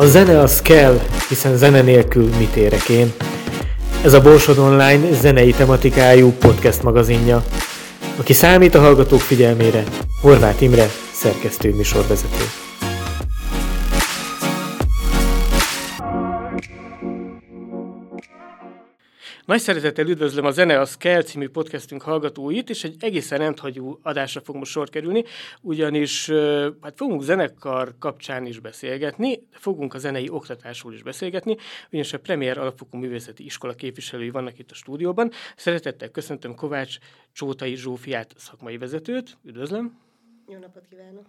A zene az kell, hiszen zene nélkül mit érek én. Ez a Borsod Online zenei tematikájú podcast magazinja. Aki számít a hallgatók figyelmére, Horváth Imre, szerkesztő műsorvezető. Nagy szeretettel üdvözlöm a Zene az Kell című podcastünk hallgatóit, és egy egészen rendhagyó adásra fog most sor kerülni, ugyanis hát fogunk zenekar kapcsán is beszélgetni, fogunk a zenei oktatásról is beszélgetni, ugyanis a Premier Alapfokú Művészeti Iskola képviselői vannak itt a stúdióban. Szeretettel köszöntöm Kovács Csótai Zsófiát, szakmai vezetőt, üdvözlöm. Jó napot kívánok!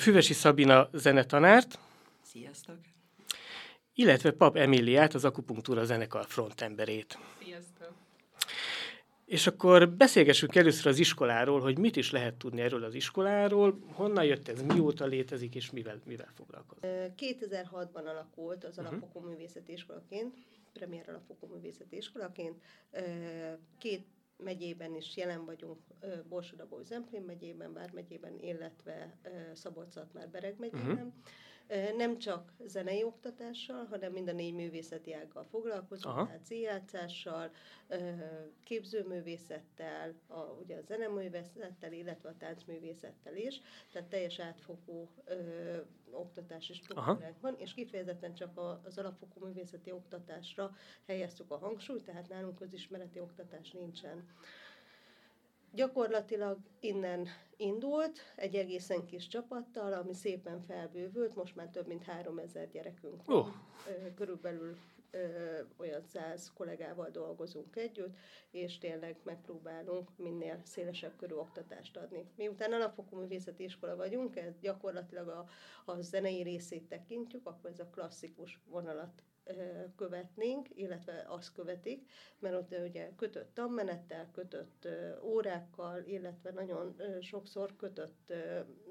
Füvesi Szabina zenetanárt. Sziasztok! Illetve Pap Emiliát, az Akupunktúra zenekar frontemberét. Sziasztok! És akkor beszélgessünk először az iskoláról, hogy mit is lehet tudni erről az iskoláról, honnan jött ez, mióta létezik, és mivel, mivel foglalkozik. 2006-ban alakult az mhm. Alapfokú Művészeti Iskolaként, Premier Alapfokú Művészeti Iskolaként. Két megyében is jelen vagyunk, Borsodabó Zemplén megyében, Bár megyében, illetve szabolcs már Bereg megyében. Uh-huh nem csak zenei oktatással, hanem mind a négy művészeti ággal foglalkozunk, Aha. tehát színjátszással, képzőművészettel, a, ugye a zeneművészettel, illetve a táncművészettel is, tehát teljes átfogó ö, oktatási struktúránk van, és kifejezetten csak a, az alapfokú művészeti oktatásra helyeztük a hangsúlyt, tehát nálunk közismereti oktatás nincsen. Gyakorlatilag innen indult egy egészen kis csapattal, ami szépen felbővült, most már több mint 3000 gyerekünk van. Oh. Körülbelül ö, olyan száz kollégával dolgozunk együtt, és tényleg megpróbálunk minél szélesebb körű oktatást adni. Miután alapfokú művészeti iskola vagyunk, ez gyakorlatilag a, a zenei részét tekintjük, akkor ez a klasszikus vonalat követnénk, illetve azt követik, mert ott ugye kötött tanmenettel, kötött órákkal, illetve nagyon sokszor kötött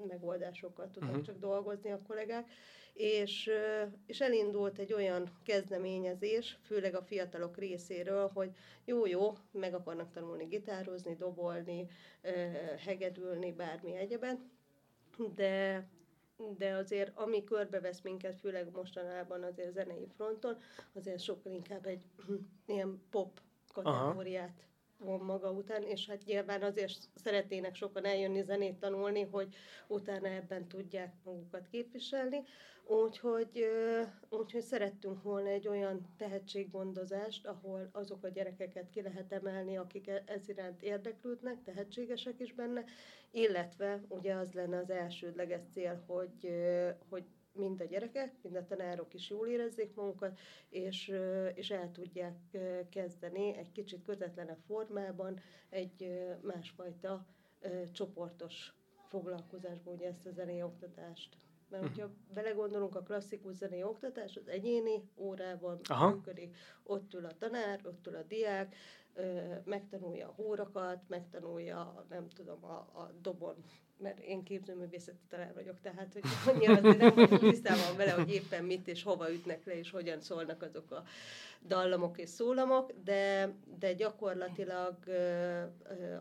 megoldásokkal tudnak uh-huh. csak dolgozni a kollégák, és, és elindult egy olyan kezdeményezés, főleg a fiatalok részéről, hogy jó-jó, meg akarnak tanulni gitározni, dobolni, hegedülni, bármi egyeben, de de azért ami körbevesz minket, főleg mostanában azért zenei fronton, azért sokkal inkább egy ilyen pop kategóriát von maga után, és hát nyilván azért szeretnének sokan eljönni zenét tanulni, hogy utána ebben tudják magukat képviselni. Úgyhogy, úgyhogy szerettünk volna egy olyan tehetséggondozást, ahol azok a gyerekeket ki lehet emelni, akik e-, ez iránt érdeklődnek, tehetségesek is benne, illetve ugye az lenne az elsődleges cél, hogy, hogy mind a gyerekek, mind a tanárok is jól érezzék magukat, és, és el tudják kezdeni egy kicsit közvetlenebb formában egy másfajta csoportos foglalkozásból ugye ezt a zenei oktatást. Mert hogyha belegondolunk, a klasszikus zenei oktatás az egyéni órában Aha. működik, ott ül a tanár, ott ül a diák, megtanulja a hórakat, megtanulja, nem tudom, a, a dobon mert én képzőművészeti tanár vagyok, tehát hogy annyira azért nem vagyok tisztában vele, hogy éppen mit és hova ütnek le, és hogyan szólnak azok a dallamok és szólamok, de, de gyakorlatilag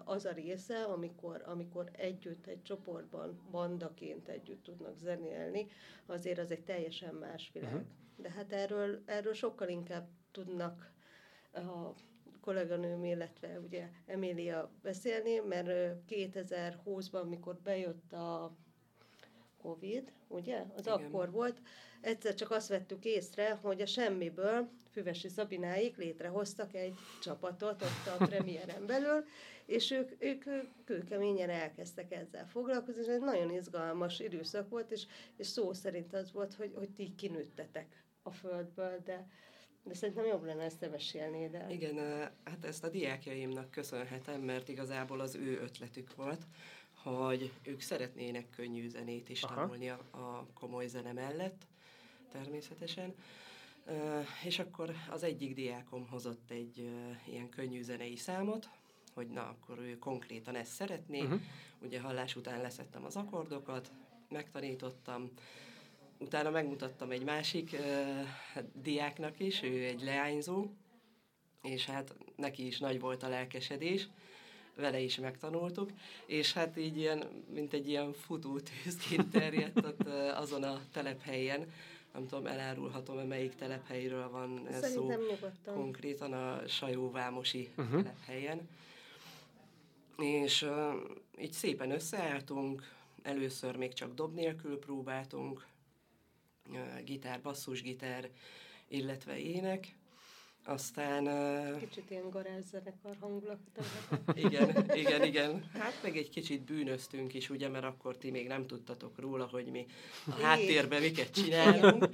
az a része, amikor, amikor együtt, egy csoportban, bandaként együtt tudnak zenélni, azért az egy teljesen más világ. Uh-huh. De hát erről, erről sokkal inkább tudnak a kolléganőm, illetve ugye Emília beszélni, mert 2020-ban, mikor bejött a Covid, ugye, az Igen. akkor volt, egyszer csak azt vettük észre, hogy a semmiből Füvesi Szabináik létrehoztak egy csapatot ott a premiéren belül, és ők, ők kőkeményen elkezdtek ezzel foglalkozni, és ez nagyon izgalmas időszak volt, és, és szó szerint az volt, hogy, hogy ti kinőttetek a földből, de de szerintem jobb lenne ezt te mesélnéd el. Igen, hát ezt a diákjaimnak köszönhetem, mert igazából az ő ötletük volt, hogy ők szeretnének könnyű zenét is Aha. tanulni a, a komoly zene mellett, természetesen. És akkor az egyik diákom hozott egy ilyen könnyű zenei számot, hogy na, akkor ő konkrétan ezt szeretné. Uh-huh. Ugye hallás után leszettem az akkordokat, megtanítottam, utána megmutattam egy másik uh, diáknak is, ő egy leányzó, és hát neki is nagy volt a lelkesedés, vele is megtanultuk, és hát így ilyen, mint egy ilyen futótűzként terjedt ott uh, azon a telephelyen, nem tudom, elárulhatom-e melyik telephelyről van ez szó. Nyugodtan. Konkrétan a Sajóvámosi uh-huh. telephelyen. És uh, így szépen összeálltunk, először még csak dob nélkül próbáltunk, gitár, basszusgitár, illetve ének, aztán... Kicsit ilyen garázzenekar hangulat. igen, igen, igen. Hát meg egy kicsit bűnöztünk is, ugye, mert akkor ti még nem tudtatok róla, hogy mi a háttérben miket csinálunk.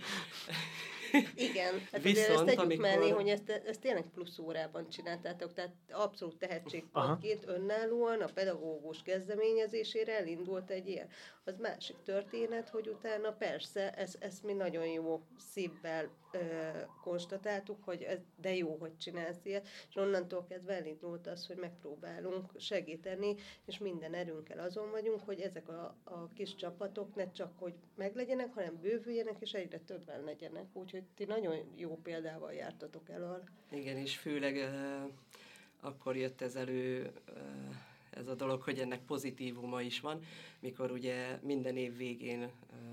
Igen, hát Viszont, ezt tegyük amikor... mellé, hogy ezt, ezt tényleg plusz órában csináltátok, tehát abszolút tehetségpontként önállóan a pedagógus kezdeményezésére elindult egy ilyen. Az másik történet, hogy utána persze, ezt, ezt mi nagyon jó szívvel ö, konstatáltuk, hogy ez, de jó, hogy csinálsz ilyet, és onnantól kezdve elindult az, hogy megpróbálunk segíteni, és minden erőnkkel azon vagyunk, hogy ezek a, a kis csapatok ne csak, hogy meglegyenek, hanem bővüljenek, és egyre többen legyenek. Úgyhogy ti nagyon jó példával jártatok el. Igen, és főleg uh, akkor jött ez elő uh, ez a dolog, hogy ennek pozitívuma is van, mikor ugye minden év végén uh,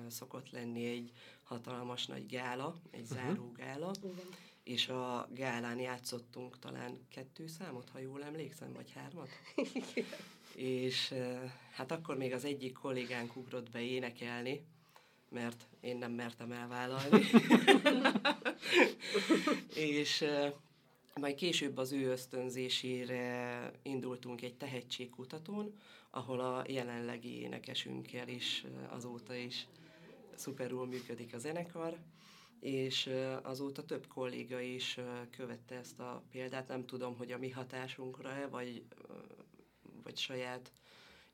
szokott lenni egy hatalmas nagy gála, egy uh-huh. záró gála, Igen. és a gálán játszottunk talán kettő számot, ha jól emlékszem, vagy hármat. Igen. És uh, hát akkor még az egyik kollégánk ugrott be énekelni, mert én nem mertem elvállalni. és uh, majd később az ő ösztönzésére indultunk egy tehetségkutatón, ahol a jelenlegi énekesünkkel is azóta is szuperul működik a zenekar, és azóta több kolléga is követte ezt a példát. Nem tudom, hogy a mi hatásunkra-e, vagy, vagy saját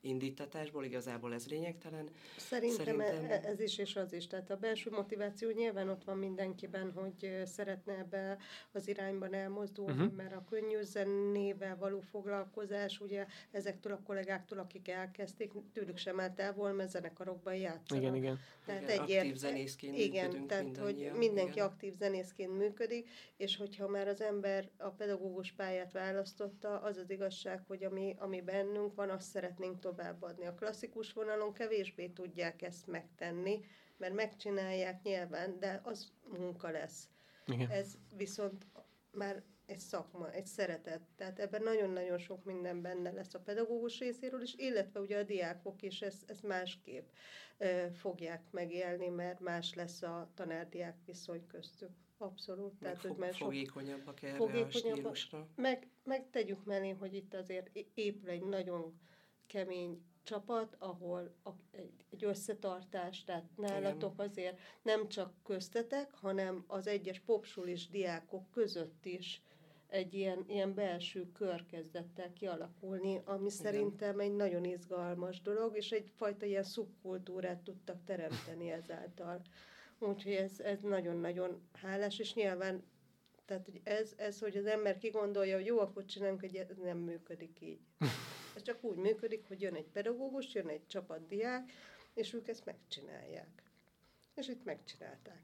indítatásból, igazából ez lényegtelen. Szerintem, Szerintem e- ez is és az is. Tehát a belső motiváció nyilván ott van mindenkiben, hogy szeretne ebbe az irányban elmozdulni, uh-huh. mert a könnyű zenével való foglalkozás, ugye ezektől a kollégáktól, akik elkezdték, tőlük sem állt el volna, mert zenekarokban játszanak. Igen, igen. Tehát igen, egy aktív zenészként Igen, tehát hogy mindenki igen. aktív zenészként működik, és hogyha már az ember a pedagógus pályát választotta, az az igazság, hogy ami, ami bennünk van, azt szeretnénk tovább továbbadni. A klasszikus vonalon kevésbé tudják ezt megtenni, mert megcsinálják nyilván, de az munka lesz. Igen. Ez viszont már egy szakma, egy szeretet. Tehát ebben nagyon-nagyon sok minden benne lesz a pedagógus részéről is, illetve ugye a diákok is ezt, ezt másképp e, fogják megélni, mert más lesz a tanár-diák viszony köztük. Abszolút. Meg Tehát, fog, hogy már fogékonyabbak erre fogékonyabbak, a stílusra. Meg, meg tegyük mellé, hogy itt azért épül egy nagyon kemény csapat, ahol a, egy, összetartás, tehát nálatok azért nem csak köztetek, hanem az egyes popsulis diákok között is egy ilyen, ilyen belső kör kezdett el kialakulni, ami Igen. szerintem egy nagyon izgalmas dolog, és egyfajta ilyen szubkultúrát tudtak teremteni ezáltal. Úgyhogy ez, ez nagyon-nagyon hálás, és nyilván tehát hogy ez, ez, hogy az ember kigondolja, hogy jó, akkor csinálunk, hogy ez nem működik így. Ez csak úgy működik, hogy jön egy pedagógus, jön egy csapat diák, és ők ezt megcsinálják. És itt megcsinálták.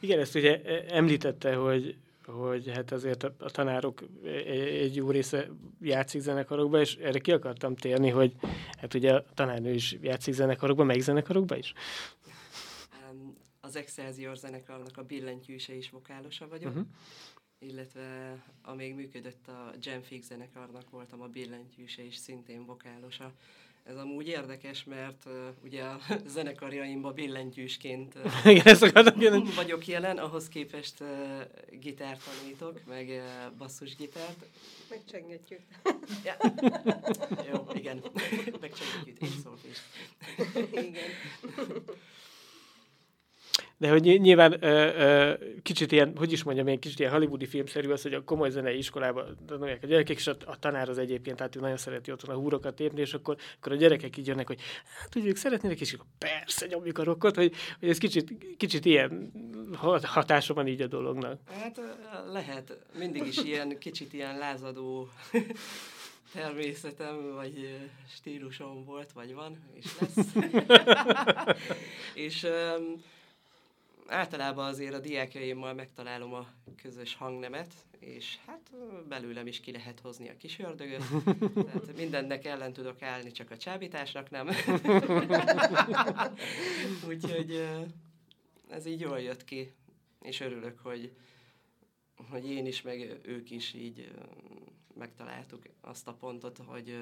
Igen, ezt ugye említette, hogy, hogy hát azért a, a tanárok egy jó része játszik zenekarokba, és erre ki akartam térni, hogy hát ugye a tanárnő is játszik zenekarokba, melyik zenekarokba is? Az Excelsior zenekarnak a billentyűse is vokálosa vagyok. Uh-huh illetve amíg működött a Jamfix zenekarnak voltam a billentyűse és szintén vokálosa. Ez amúgy érdekes, mert uh, ugye a zenekarjaimba billentyűsként uh, Igen, vagyok jelen, ahhoz képest uh, gitárt tanítok, meg uh, basszusgitárt. Megcsengetjük. ja. Jó, igen. Megcsengetjük, én szólok is. igen. De hogy nyilván ö, ö, kicsit ilyen, hogy is mondjam, ilyen kicsit ilyen hollywoodi filmszerű az, hogy a komoly zenei iskolába tanulják a gyerekek, és a, a tanár az egyébként, tehát ő nagyon szereti otthon a húrokat tépni, és akkor, akkor a gyerekek így jönnek, hogy hát, hogy ők szeretnének, és akkor persze nyomjuk a rokkot, hogy, hogy ez kicsit, kicsit ilyen hatása van így a dolognak. Hát lehet, mindig is ilyen kicsit ilyen lázadó természetem, vagy stílusom volt, vagy van, és lesz. és um, általában azért a diákjaimmal megtalálom a közös hangnemet, és hát belőlem is ki lehet hozni a kis ördögöt. Tehát mindennek ellen tudok állni, csak a csábításnak nem. Úgyhogy ez így jól jött ki, és örülök, hogy, hogy én is, meg ők is így megtaláltuk azt a pontot, hogy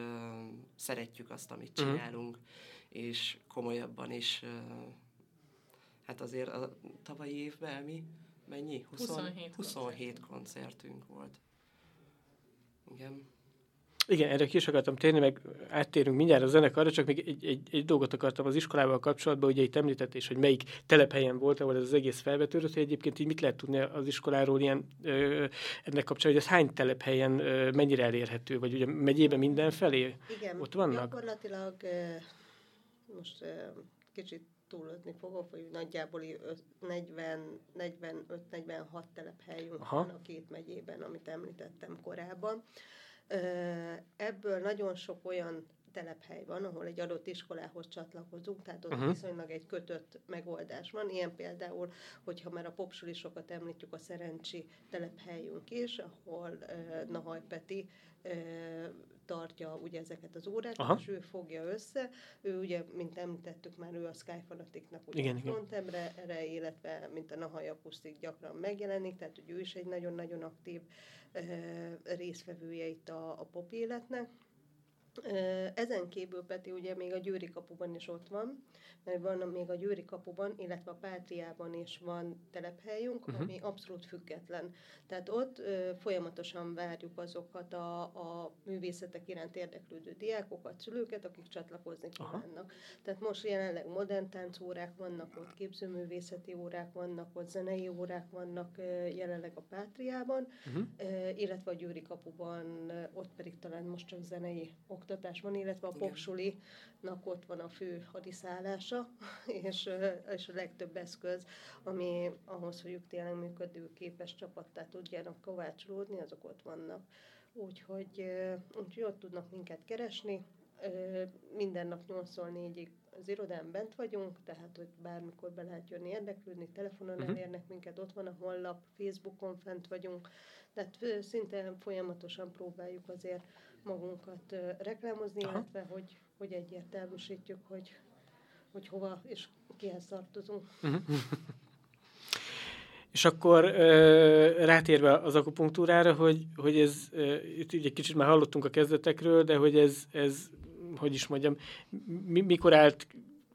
szeretjük azt, amit mhm. csinálunk, és komolyabban is, hát azért a tavalyi évben mi mennyi? 20, 27, 27 koncertünk volt. Igen. Igen, erre ki is akartam térni, meg áttérünk mindjárt a zenekarra, csak még egy, egy, egy dolgot akartam az iskolával kapcsolatban, ugye itt említett is, hogy melyik telephelyen volt, ahol ez az egész felvetődött, hogy egyébként így mit lehet tudni az iskoláról ilyen, ö, ennek kapcsolatban, hogy ez hány telephelyen ö, mennyire elérhető, vagy ugye megyében mindenfelé Igen, ott vannak? gyakorlatilag most kicsit túlozni fogok, hogy nagyjából 40-45-46 telephelyünk Aha. van a két megyében, amit említettem korábban. Ebből nagyon sok olyan telephely van, ahol egy adott iskolához csatlakozunk, tehát ott uh-huh. viszonylag egy kötött megoldás van. Ilyen például, hogyha már a popsulisokat említjük, a Szerencsi telephelyünk is, ahol uh, Nahaj Peti uh, tartja ugye ezeket az órákat, Aha. és ő fogja össze. Ő ugye, mint említettük már, ő a Sky Fanaticnak ugye igen, frontembre, illetve mint a Nahaj Akusztik gyakran megjelenik, tehát hogy ő is egy nagyon-nagyon aktív uh, részvevője itt a, a pop életnek. Ezen kívül Peti ugye még a Győri kapuban is ott van, mert van még a Győri kapuban, illetve a Pátriában is van telephelyünk, uh-huh. ami abszolút független. Tehát ott ö, folyamatosan várjuk azokat a, a művészetek iránt érdeklődő diákokat, szülőket, akik csatlakozni kívánnak. Tehát most jelenleg modern táncórák vannak ott, képzőművészeti órák vannak ott, zenei órák vannak ö, jelenleg a Pátriában, uh-huh. ö, illetve a Győri kapuban, ö, ott pedig talán most csak zenei oktatás van, illetve a popsulinak ott van a fő hadiszállása, és, és a legtöbb eszköz, ami ahhoz, hogy ők tényleg működő képes csapattá tudjanak kovácsolódni, azok ott vannak. Úgyhogy, úgyhogy ott tudnak minket keresni, minden nap 8-4-ig az irodán bent vagyunk, tehát hogy bármikor be lehet jönni érdeklődni, telefonon uh-huh. elérnek minket, ott van a honlap, Facebookon fent vagyunk, tehát szinte folyamatosan próbáljuk azért magunkat reklámozni, Aha. illetve hogy, hogy egyértelműsítjük, hogy, hogy hova és kihez tartozunk. Uh-huh. És akkor ö, rátérve az akupunktúrára, hogy, hogy ez, ö, itt egy kicsit már hallottunk a kezdetekről, de hogy ez, ez hogy is mondjam, mi, mikor állt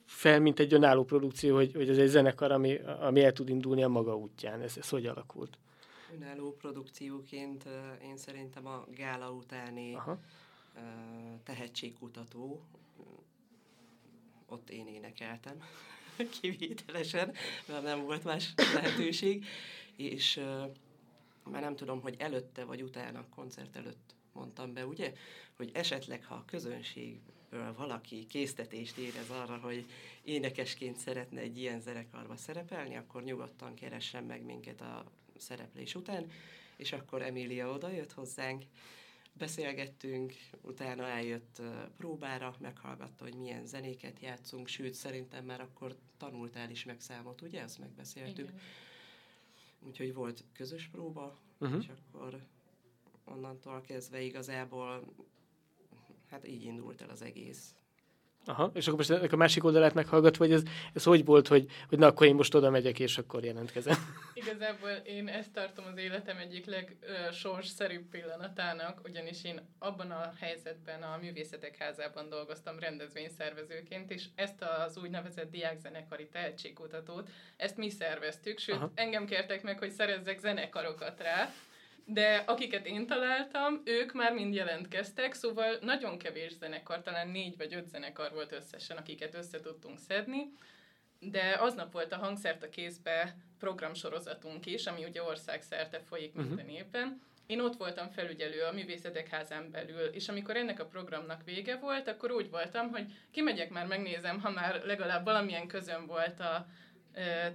fel, mint egy önálló produkció, hogy, hogy ez egy zenekar, ami, ami el tud indulni a maga útján. Ez, ez hogy alakult? Önálló produkcióként én szerintem a gála utáni Aha. tehetségkutató, ott én énekeltem kivételesen, mert nem volt más lehetőség, és már nem tudom, hogy előtte vagy utána, koncert előtt mondtam be, ugye, hogy esetleg, ha a közönségből valaki késztetést érez arra, hogy énekesként szeretne egy ilyen zenekarba szerepelni, akkor nyugodtan keressen meg minket a szereplés után, és akkor Emília oda jött hozzánk, beszélgettünk, utána eljött próbára, meghallgatta, hogy milyen zenéket játszunk, sőt, szerintem már akkor tanultál is meg számot, ugye? Ezt megbeszéltük. Igen. Úgyhogy volt közös próba, uh-huh. és akkor onnantól kezdve igazából hát így indult el az egész. Aha, és akkor most a másik oldalát meghallgatva, hogy ez, ez hogy volt, hogy, hogy na akkor én most oda megyek, és akkor jelentkezem. Igazából én ezt tartom az életem egyik legsorsszerűbb pillanatának, ugyanis én abban a helyzetben a Művészetek Házában dolgoztam rendezvényszervezőként, és ezt az úgynevezett diákzenekari tehetségkutatót, ezt mi szerveztük, sőt, Aha. engem kértek meg, hogy szerezzek zenekarokat rá, de akiket én találtam, ők már mind jelentkeztek, szóval nagyon kevés zenekar, talán négy vagy öt zenekar volt összesen, akiket össze tudtunk szedni, de aznap volt a hangszert a kézbe programsorozatunk is, ami ugye országszerte folyik uh-huh. minden évben. Én ott voltam felügyelő a Művészetek házán belül, és amikor ennek a programnak vége volt, akkor úgy voltam, hogy kimegyek már, megnézem, ha már legalább valamilyen közön volt a,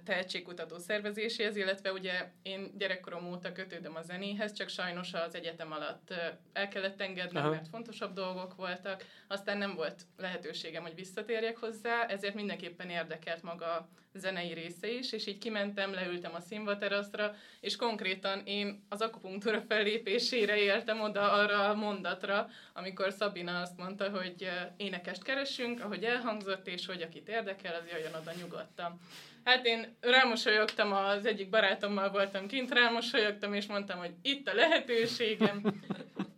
tehetségkutató szervezéséhez, illetve ugye én gyerekkorom óta kötődöm a zenéhez, csak sajnos az egyetem alatt el kellett engedni, Aha. mert fontosabb dolgok voltak, aztán nem volt lehetőségem, hogy visszatérjek hozzá, ezért mindenképpen érdekelt maga zenei része is, és így kimentem, leültem a színvaterasztra, és konkrétan én az akupunktúra fellépésére éltem oda arra a mondatra, amikor Szabina azt mondta, hogy énekest keresünk, ahogy elhangzott, és hogy akit érdekel, az jöjjön oda nyugodtan. Hát én rámosolyogtam, az egyik barátommal voltam kint, rámosolyogtam, és mondtam, hogy itt a lehetőségem,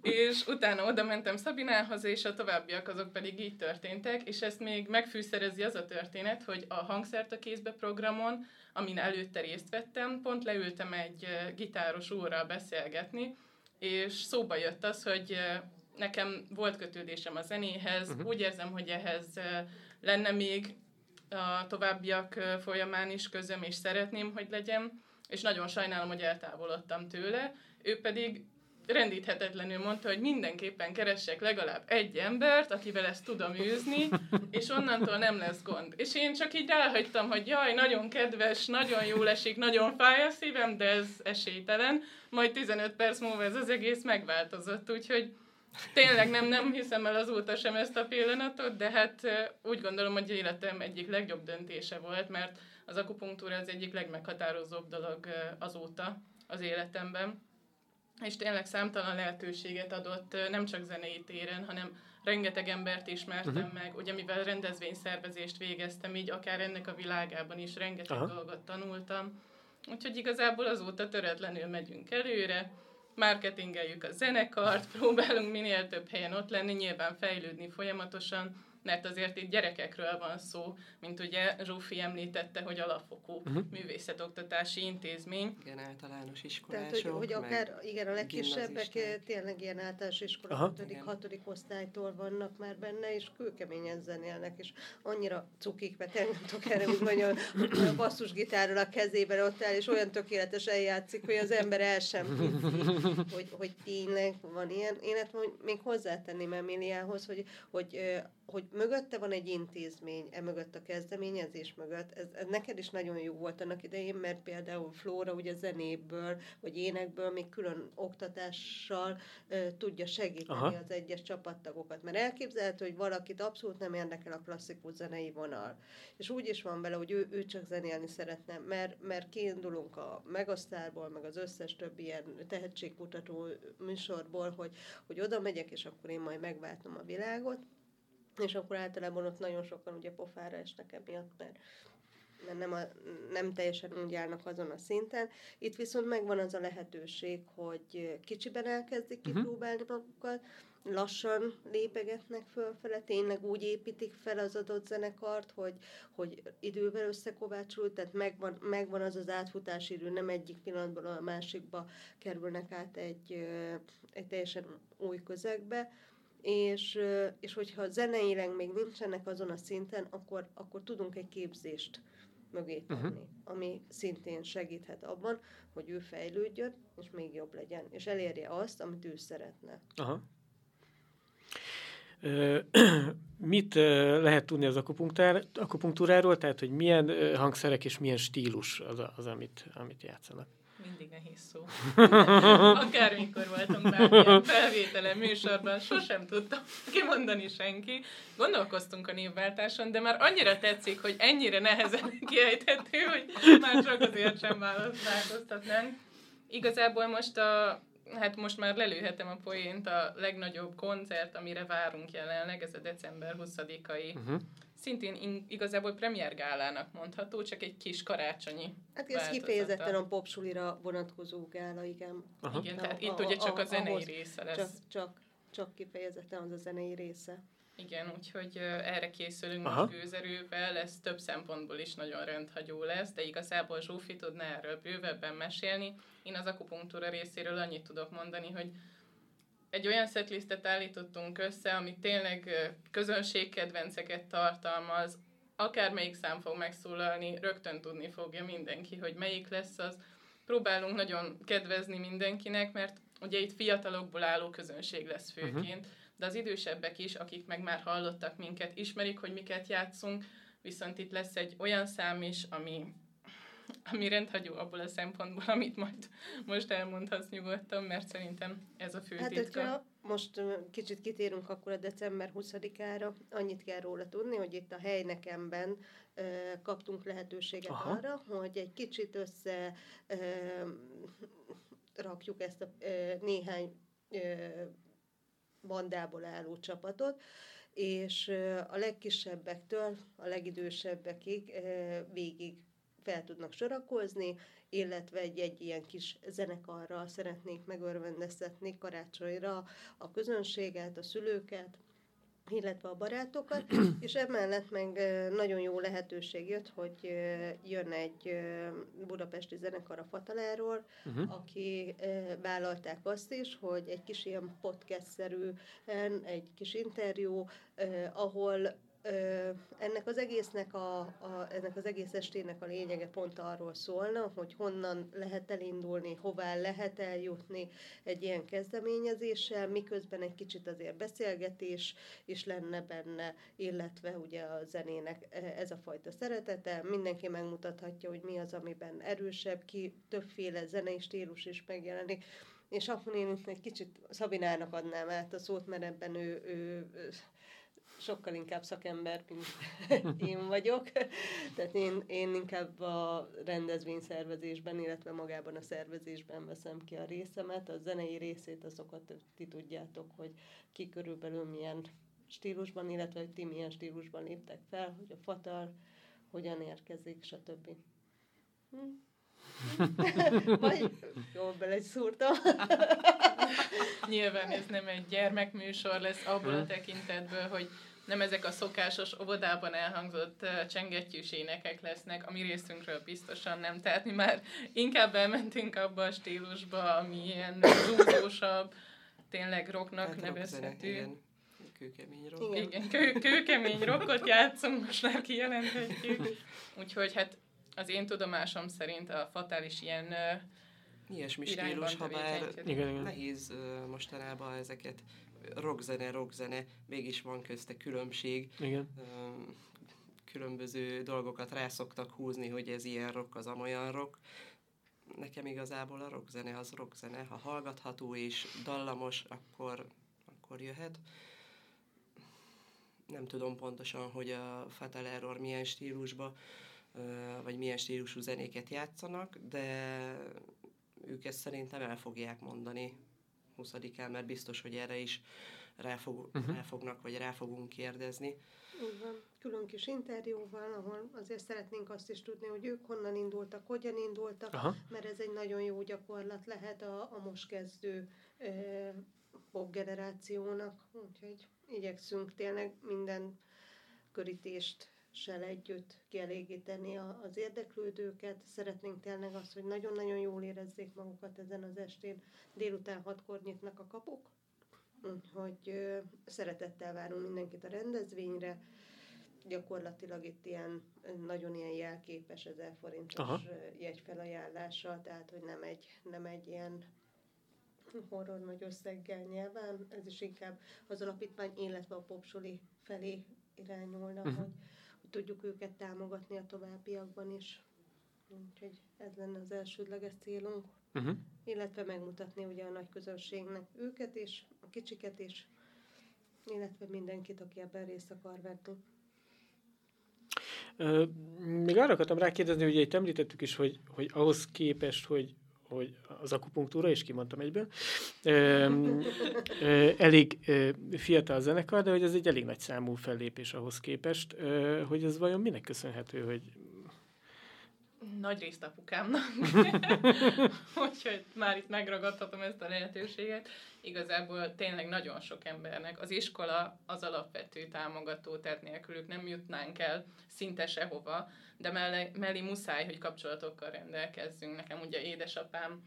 és utána oda mentem Szabinához, és a továbbiak azok pedig így történtek, és ezt még megfűszerezi az a történet, hogy a Hangszert a kézbe programon, amin előtte részt vettem, pont leültem egy gitáros úrral beszélgetni, és szóba jött az, hogy nekem volt kötődésem a zenéhez, uh-huh. úgy érzem, hogy ehhez lenne még a továbbiak folyamán is közöm, és szeretném, hogy legyen, és nagyon sajnálom, hogy eltávolodtam tőle. Ő pedig rendíthetetlenül mondta, hogy mindenképpen keressek legalább egy embert, akivel ezt tudom űzni, és onnantól nem lesz gond. És én csak így elhagytam, hogy jaj, nagyon kedves, nagyon jól esik, nagyon fáj a szívem, de ez esélytelen. Majd 15 perc múlva ez az egész megváltozott, úgyhogy tényleg nem, nem hiszem el azóta sem ezt a pillanatot, de hát úgy gondolom, hogy életem egyik legjobb döntése volt, mert az akupunktúra az egyik legmeghatározóbb dolog azóta az életemben és tényleg számtalan lehetőséget adott nem csak zenei téren, hanem rengeteg embert ismertem uh-huh. meg, ugye mivel rendezvényszervezést végeztem, így akár ennek a világában is rengeteg Aha. dolgot tanultam. Úgyhogy igazából azóta töretlenül megyünk előre, marketingeljük a zenekart, próbálunk minél több helyen ott lenni, nyilván fejlődni folyamatosan, mert azért itt gyerekekről van szó, mint ugye Zsófi említette, hogy alapfokú uh-huh. művészetoktatási intézmény. Igen, általános iskolások. Tehát, hogy, hogy akár, igen, a legkisebbek tényleg ilyen általános iskola 5. 6. osztálytól vannak már benne, és kőkeményen zenélnek, és annyira cukik, mert nem tudok erre úgy mondani, a basszusgitárral a kezében ott áll, és olyan tökéletesen játszik, hogy az ember el sem hiszi, hogy, hogy tényleg van ilyen. Én ezt még hozzátenném Emiliához, hogy, hogy hogy mögötte van egy intézmény, e mögött a kezdeményezés mögött. Ez, ez neked is nagyon jó volt annak idején, mert például Flóra ugye zenéből, vagy énekből még külön oktatással e, tudja segíteni Aha. az egyes csapattagokat. Mert elképzelhető, hogy valakit abszolút nem érdekel a klasszikus zenei vonal. És úgy is van vele, hogy ő, ő csak zenélni szeretne, mert, mert kiindulunk a Megasztárból, meg az összes többi ilyen tehetségkutató műsorból, hogy, hogy oda megyek, és akkor én majd megváltom a világot, és akkor általában ott nagyon sokan ugye pofára esnek emiatt, mert mert nem, a, nem teljesen úgy állnak azon a szinten. Itt viszont megvan az a lehetőség, hogy kicsiben elkezdik uh-huh. kipróbálni magukat, lassan lépegetnek fölfele, tényleg úgy építik fel az adott zenekart, hogy, hogy idővel összekovácsul, tehát megvan, megvan az az átfutási idő, nem egyik pillanatban a másikba kerülnek át egy, egy teljesen új közegbe, és, és hogyha zeneileg még nincsenek azon a szinten, akkor, akkor tudunk egy képzést mögé tenni, uh-huh. ami szintén segíthet abban, hogy ő fejlődjön, és még jobb legyen, és elérje azt, amit ő szeretne. Aha. Mit lehet tudni az akupunktúráról, tehát hogy milyen hangszerek és milyen stílus az, az amit, amit játszanak? mindig nehéz szó. Akármikor voltunk bármilyen felvételen, műsorban, sosem tudtam kimondani senki. Gondolkoztunk a névváltáson, de már annyira tetszik, hogy ennyire nehezen kiejthető, hogy már csak azért sem változtatnánk. Igazából most a hát most már lelőhetem a poént, a legnagyobb koncert, amire várunk jelenleg, ez a december 20-ai uh-huh szintén in, igazából premiergálának mondható, csak egy kis karácsonyi Hát ez kifejezetten a popsulira vonatkozó gála, igen. Aha. Igen, tehát a, itt a, ugye csak a, a zenei ahhoz, része lesz. Csak, csak, csak kifejezetten az a zenei része. Igen, úgyhogy erre készülünk Aha. most gőzerővel, ez több szempontból is nagyon rendhagyó lesz, de igazából Zsófi tudna erről bővebben mesélni. Én az akupunktúra részéről annyit tudok mondani, hogy egy olyan setlistet állítottunk össze, ami tényleg közönségkedvenceket tartalmaz, akármelyik szám fog megszólalni, rögtön tudni fogja mindenki, hogy melyik lesz az. Próbálunk nagyon kedvezni mindenkinek, mert ugye itt fiatalokból álló közönség lesz főként, uh-huh. De az idősebbek is, akik meg már hallottak minket, ismerik, hogy miket játszunk, viszont itt lesz egy olyan szám is, ami ami rendhagyó abból a szempontból, amit majd most elmondhatsz nyugodtan, mert szerintem ez a fő hát, titka. Hogyha most kicsit kitérünk akkor a december 20-ára. Annyit kell róla tudni, hogy itt a helynekemben kaptunk lehetőséget Aha. arra, hogy egy kicsit össze rakjuk ezt a néhány bandából álló csapatot, és a legkisebbektől a legidősebbekig végig fel tudnak sorakozni, illetve egy, egy ilyen kis zenekarral szeretnék megörvendeztetni karácsonyra a közönséget, a szülőket, illetve a barátokat, és emellett meg nagyon jó lehetőség jött, hogy jön egy budapesti zenekar a Fataláról, uh-huh. aki vállalták azt is, hogy egy kis ilyen podcast-szerű, egy kis interjú, ahol ennek az egésznek a, a, ennek az egész estének a lényege pont arról szólna, hogy honnan lehet elindulni, hová lehet eljutni egy ilyen kezdeményezéssel, miközben egy kicsit azért beszélgetés is lenne benne, illetve ugye a zenének e, ez a fajta szeretete. Mindenki megmutathatja, hogy mi az, amiben erősebb, ki többféle zenei stílus is megjelenik. És akkor én egy kicsit Szabinának adnám át a szót, mert ebben ő, ő, ő sokkal inkább szakember, mint én vagyok. Tehát én, én inkább a rendezvényszervezésben, illetve magában a szervezésben veszem ki a részemet. A zenei részét azokat ti tudjátok, hogy ki körülbelül milyen stílusban, illetve hogy ti milyen stílusban léptek fel, hogy a fatal hogyan érkezik, stb. Hm? Vagy jól beleszúrtam. Nyilván ez nem egy gyermekműsor lesz abból a tekintetből, hogy nem ezek a szokásos óvodában elhangzott csengettyűs énekek lesznek, ami részünkről biztosan nem. Tehát mi már inkább elmentünk abba a stílusba, ami ilyen zúzósabb, tényleg rocknak hát nevezhető. Igen. Kőkemény rock. Igen, kő, kőkemény rockot játszunk, most már kijelenthetjük. Úgyhogy hát az én tudomásom szerint a fatális ilyen Ilyesmi stílus, ha bár igen, igen. nehéz uh, mostanában ezeket rockzene, rockzene, mégis van közte különbség. Igen. Um, különböző dolgokat rá szoktak húzni, hogy ez ilyen rock, az amolyan rock. Nekem igazából a rockzene az rockzene. Ha hallgatható és dallamos, akkor, akkor jöhet. Nem tudom pontosan, hogy a Fatal Error milyen stílusba, vagy milyen stílusú zenéket játszanak, de ők ezt szerintem el fogják mondani 20-án, mert biztos, hogy erre is rá, fog, uh-huh. rá fognak, vagy rá fogunk kérdezni. Így van. Külön kis interjúval, ahol azért szeretnénk azt is tudni, hogy ők honnan indultak, hogyan indultak, Aha. mert ez egy nagyon jó gyakorlat lehet a, a most kezdő e, pop generációnak, úgyhogy igyekszünk tényleg minden körítést sel együtt kielégíteni az érdeklődőket. Szeretnénk tényleg azt, hogy nagyon-nagyon jól érezzék magukat ezen az estén. Délután hatkor nyitnak a kapuk, úgyhogy szeretettel várunk mindenkit a rendezvényre. Gyakorlatilag itt ilyen, nagyon ilyen jelképes 1000 forintos Aha. jegyfelajánlással, tehát hogy nem egy, nem egy ilyen horror nagy összeggel nyilván, ez is inkább az alapítvány, illetve a popsuli felé irányulna, uh-huh. hogy tudjuk őket támogatni a továbbiakban is. Úgyhogy ez lenne az elsődleges célunk. Uh-huh. Illetve megmutatni ugye a nagy közönségnek őket és a kicsiket is, illetve mindenkit, aki ebben részt akar venni. Még arra akartam rákérdezni, hogy itt említettük is, hogy, hogy ahhoz képest, hogy hogy az akupunktúra, és kimondtam egyből, elég fiatal zenekar, de hogy ez egy elég nagy számú fellépés ahhoz képest, hogy ez vajon minek köszönhető, hogy nagy részt apukámnak. Úgyhogy már itt megragadhatom ezt a lehetőséget. Igazából tényleg nagyon sok embernek. Az iskola az alapvető támogató, tehát nélkülük nem jutnánk el szinte sehova, de mellé, mellé muszáj, hogy kapcsolatokkal rendelkezzünk. Nekem ugye édesapám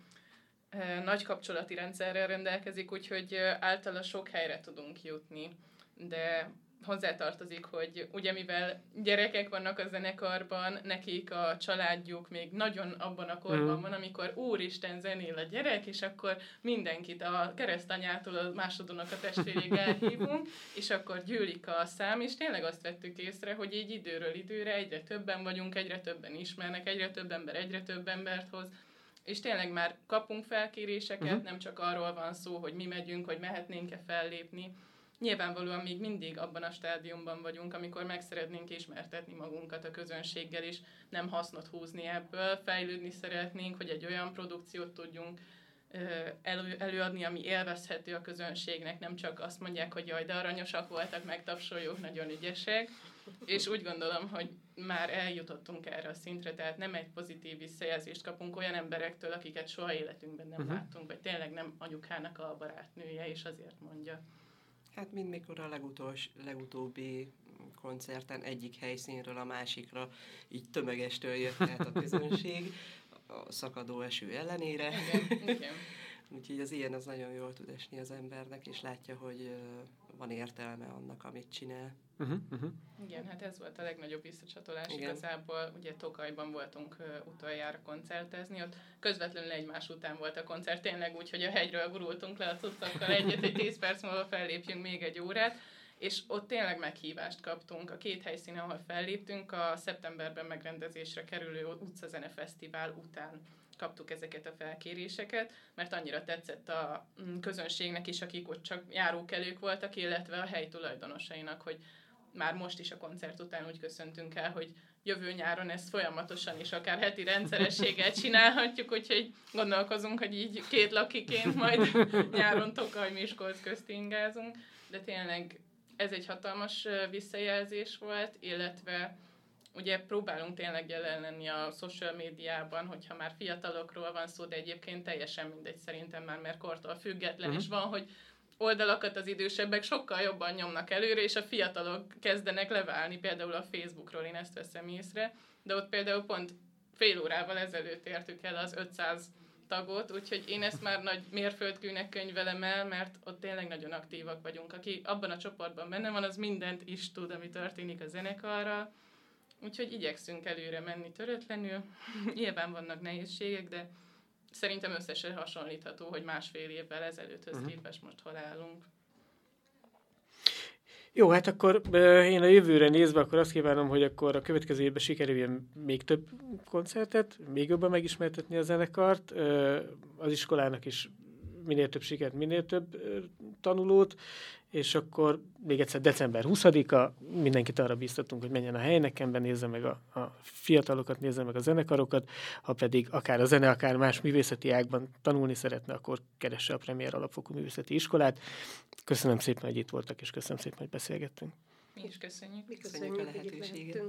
nagy kapcsolati rendszerrel rendelkezik, úgyhogy általa sok helyre tudunk jutni. De hozzátartozik, hogy ugye mivel gyerekek vannak a zenekarban, nekik a családjuk még nagyon abban a korban mm. van, amikor úristen zenél a gyerek, és akkor mindenkit a keresztanyától a másodonok a testvérig elhívunk, és akkor gyűlik a szám, és tényleg azt vettük észre, hogy így időről időre egyre többen vagyunk, egyre többen ismernek, egyre több ember egyre több embert hoz, és tényleg már kapunk felkéréseket, uh-huh. nem csak arról van szó, hogy mi megyünk, hogy mehetnénk-e fellépni. Nyilvánvalóan még mindig abban a stádiumban vagyunk, amikor meg szeretnénk ismertetni magunkat a közönséggel, és nem hasznot húzni ebből, fejlődni szeretnénk, hogy egy olyan produkciót tudjunk elő, előadni, ami élvezhető a közönségnek, nem csak azt mondják, hogy jaj, de aranyosak voltak, megtapsoljuk, nagyon ügyesek, és úgy gondolom, hogy már eljutottunk erre a szintre, tehát nem egy pozitív visszajelzést kapunk olyan emberektől, akiket soha életünkben nem uh-huh. láttunk, vagy tényleg nem anyukának a barátnője, és azért mondja. Hát mind mikor a legutos, legutóbbi koncerten egyik helyszínről a másikra így tömegestől jött át a közönség, a szakadó eső ellenére. Igen, igen. Úgyhogy az ilyen az nagyon jól tud esni az embernek, és látja, hogy van értelme annak, amit csinál. Uh-huh, uh-huh. Igen, hát ez volt a legnagyobb visszacsatolás Igen. igazából. Ugye Tokajban voltunk uh, utoljára koncertezni, ott közvetlenül egymás után volt a koncert, tényleg úgy, hogy a hegyről gurultunk le a cuccokkal egyet, hogy 10 perc múlva fellépjünk még egy órát, és ott tényleg meghívást kaptunk. A két helyszínen, ahol felléptünk, a szeptemberben megrendezésre kerülő utcazene fesztivál után kaptuk ezeket a felkéréseket, mert annyira tetszett a mm, közönségnek is, akik ott csak járókelők voltak, illetve a hely tulajdonosainak, hogy már most is a koncert után úgy köszöntünk el, hogy jövő nyáron ezt folyamatosan is akár heti rendszerességgel csinálhatjuk, úgyhogy gondolkozunk, hogy így két lakiként majd nyáron Tokaj Miskolc közt ingázunk, de tényleg ez egy hatalmas visszajelzés volt, illetve ugye próbálunk tényleg jelen lenni a social médiában, hogyha már fiatalokról van szó, de egyébként teljesen mindegy szerintem már, mert kortól független uh-huh. is van, hogy oldalakat az idősebbek sokkal jobban nyomnak előre, és a fiatalok kezdenek leválni, például a Facebookról én ezt veszem észre, de ott például pont fél órával ezelőtt értük el az 500 tagot, úgyhogy én ezt már nagy mérföldkűnek könyvelem el, mert ott tényleg nagyon aktívak vagyunk. Aki abban a csoportban benne van, az mindent is tud, ami történik a zenekarral, Úgyhogy igyekszünk előre menni töretlenül. Nyilván vannak nehézségek, de szerintem összesen hasonlítható, hogy másfél évvel ezelőtthöz uh-huh. képest most hol állunk. Jó, hát akkor én a jövőre nézve, akkor azt kívánom, hogy akkor a következő évben sikerüljön még több koncertet, még jobban megismertetni a zenekart, az iskolának is minél több sikert, minél több tanulót, és akkor még egyszer december 20-a, mindenkit arra bíztatunk, hogy menjen a helynekembe, nézze meg a, a fiatalokat, nézze meg a zenekarokat, ha pedig akár a zene, akár más művészeti ágban tanulni szeretne, akkor keresse a Premier Alapfokú Művészeti Iskolát. Köszönöm szépen, hogy itt voltak, és köszönöm szépen, hogy beszélgettünk. Mi is köszönjük. Mi köszönjük, köszönjük a lehetőséget.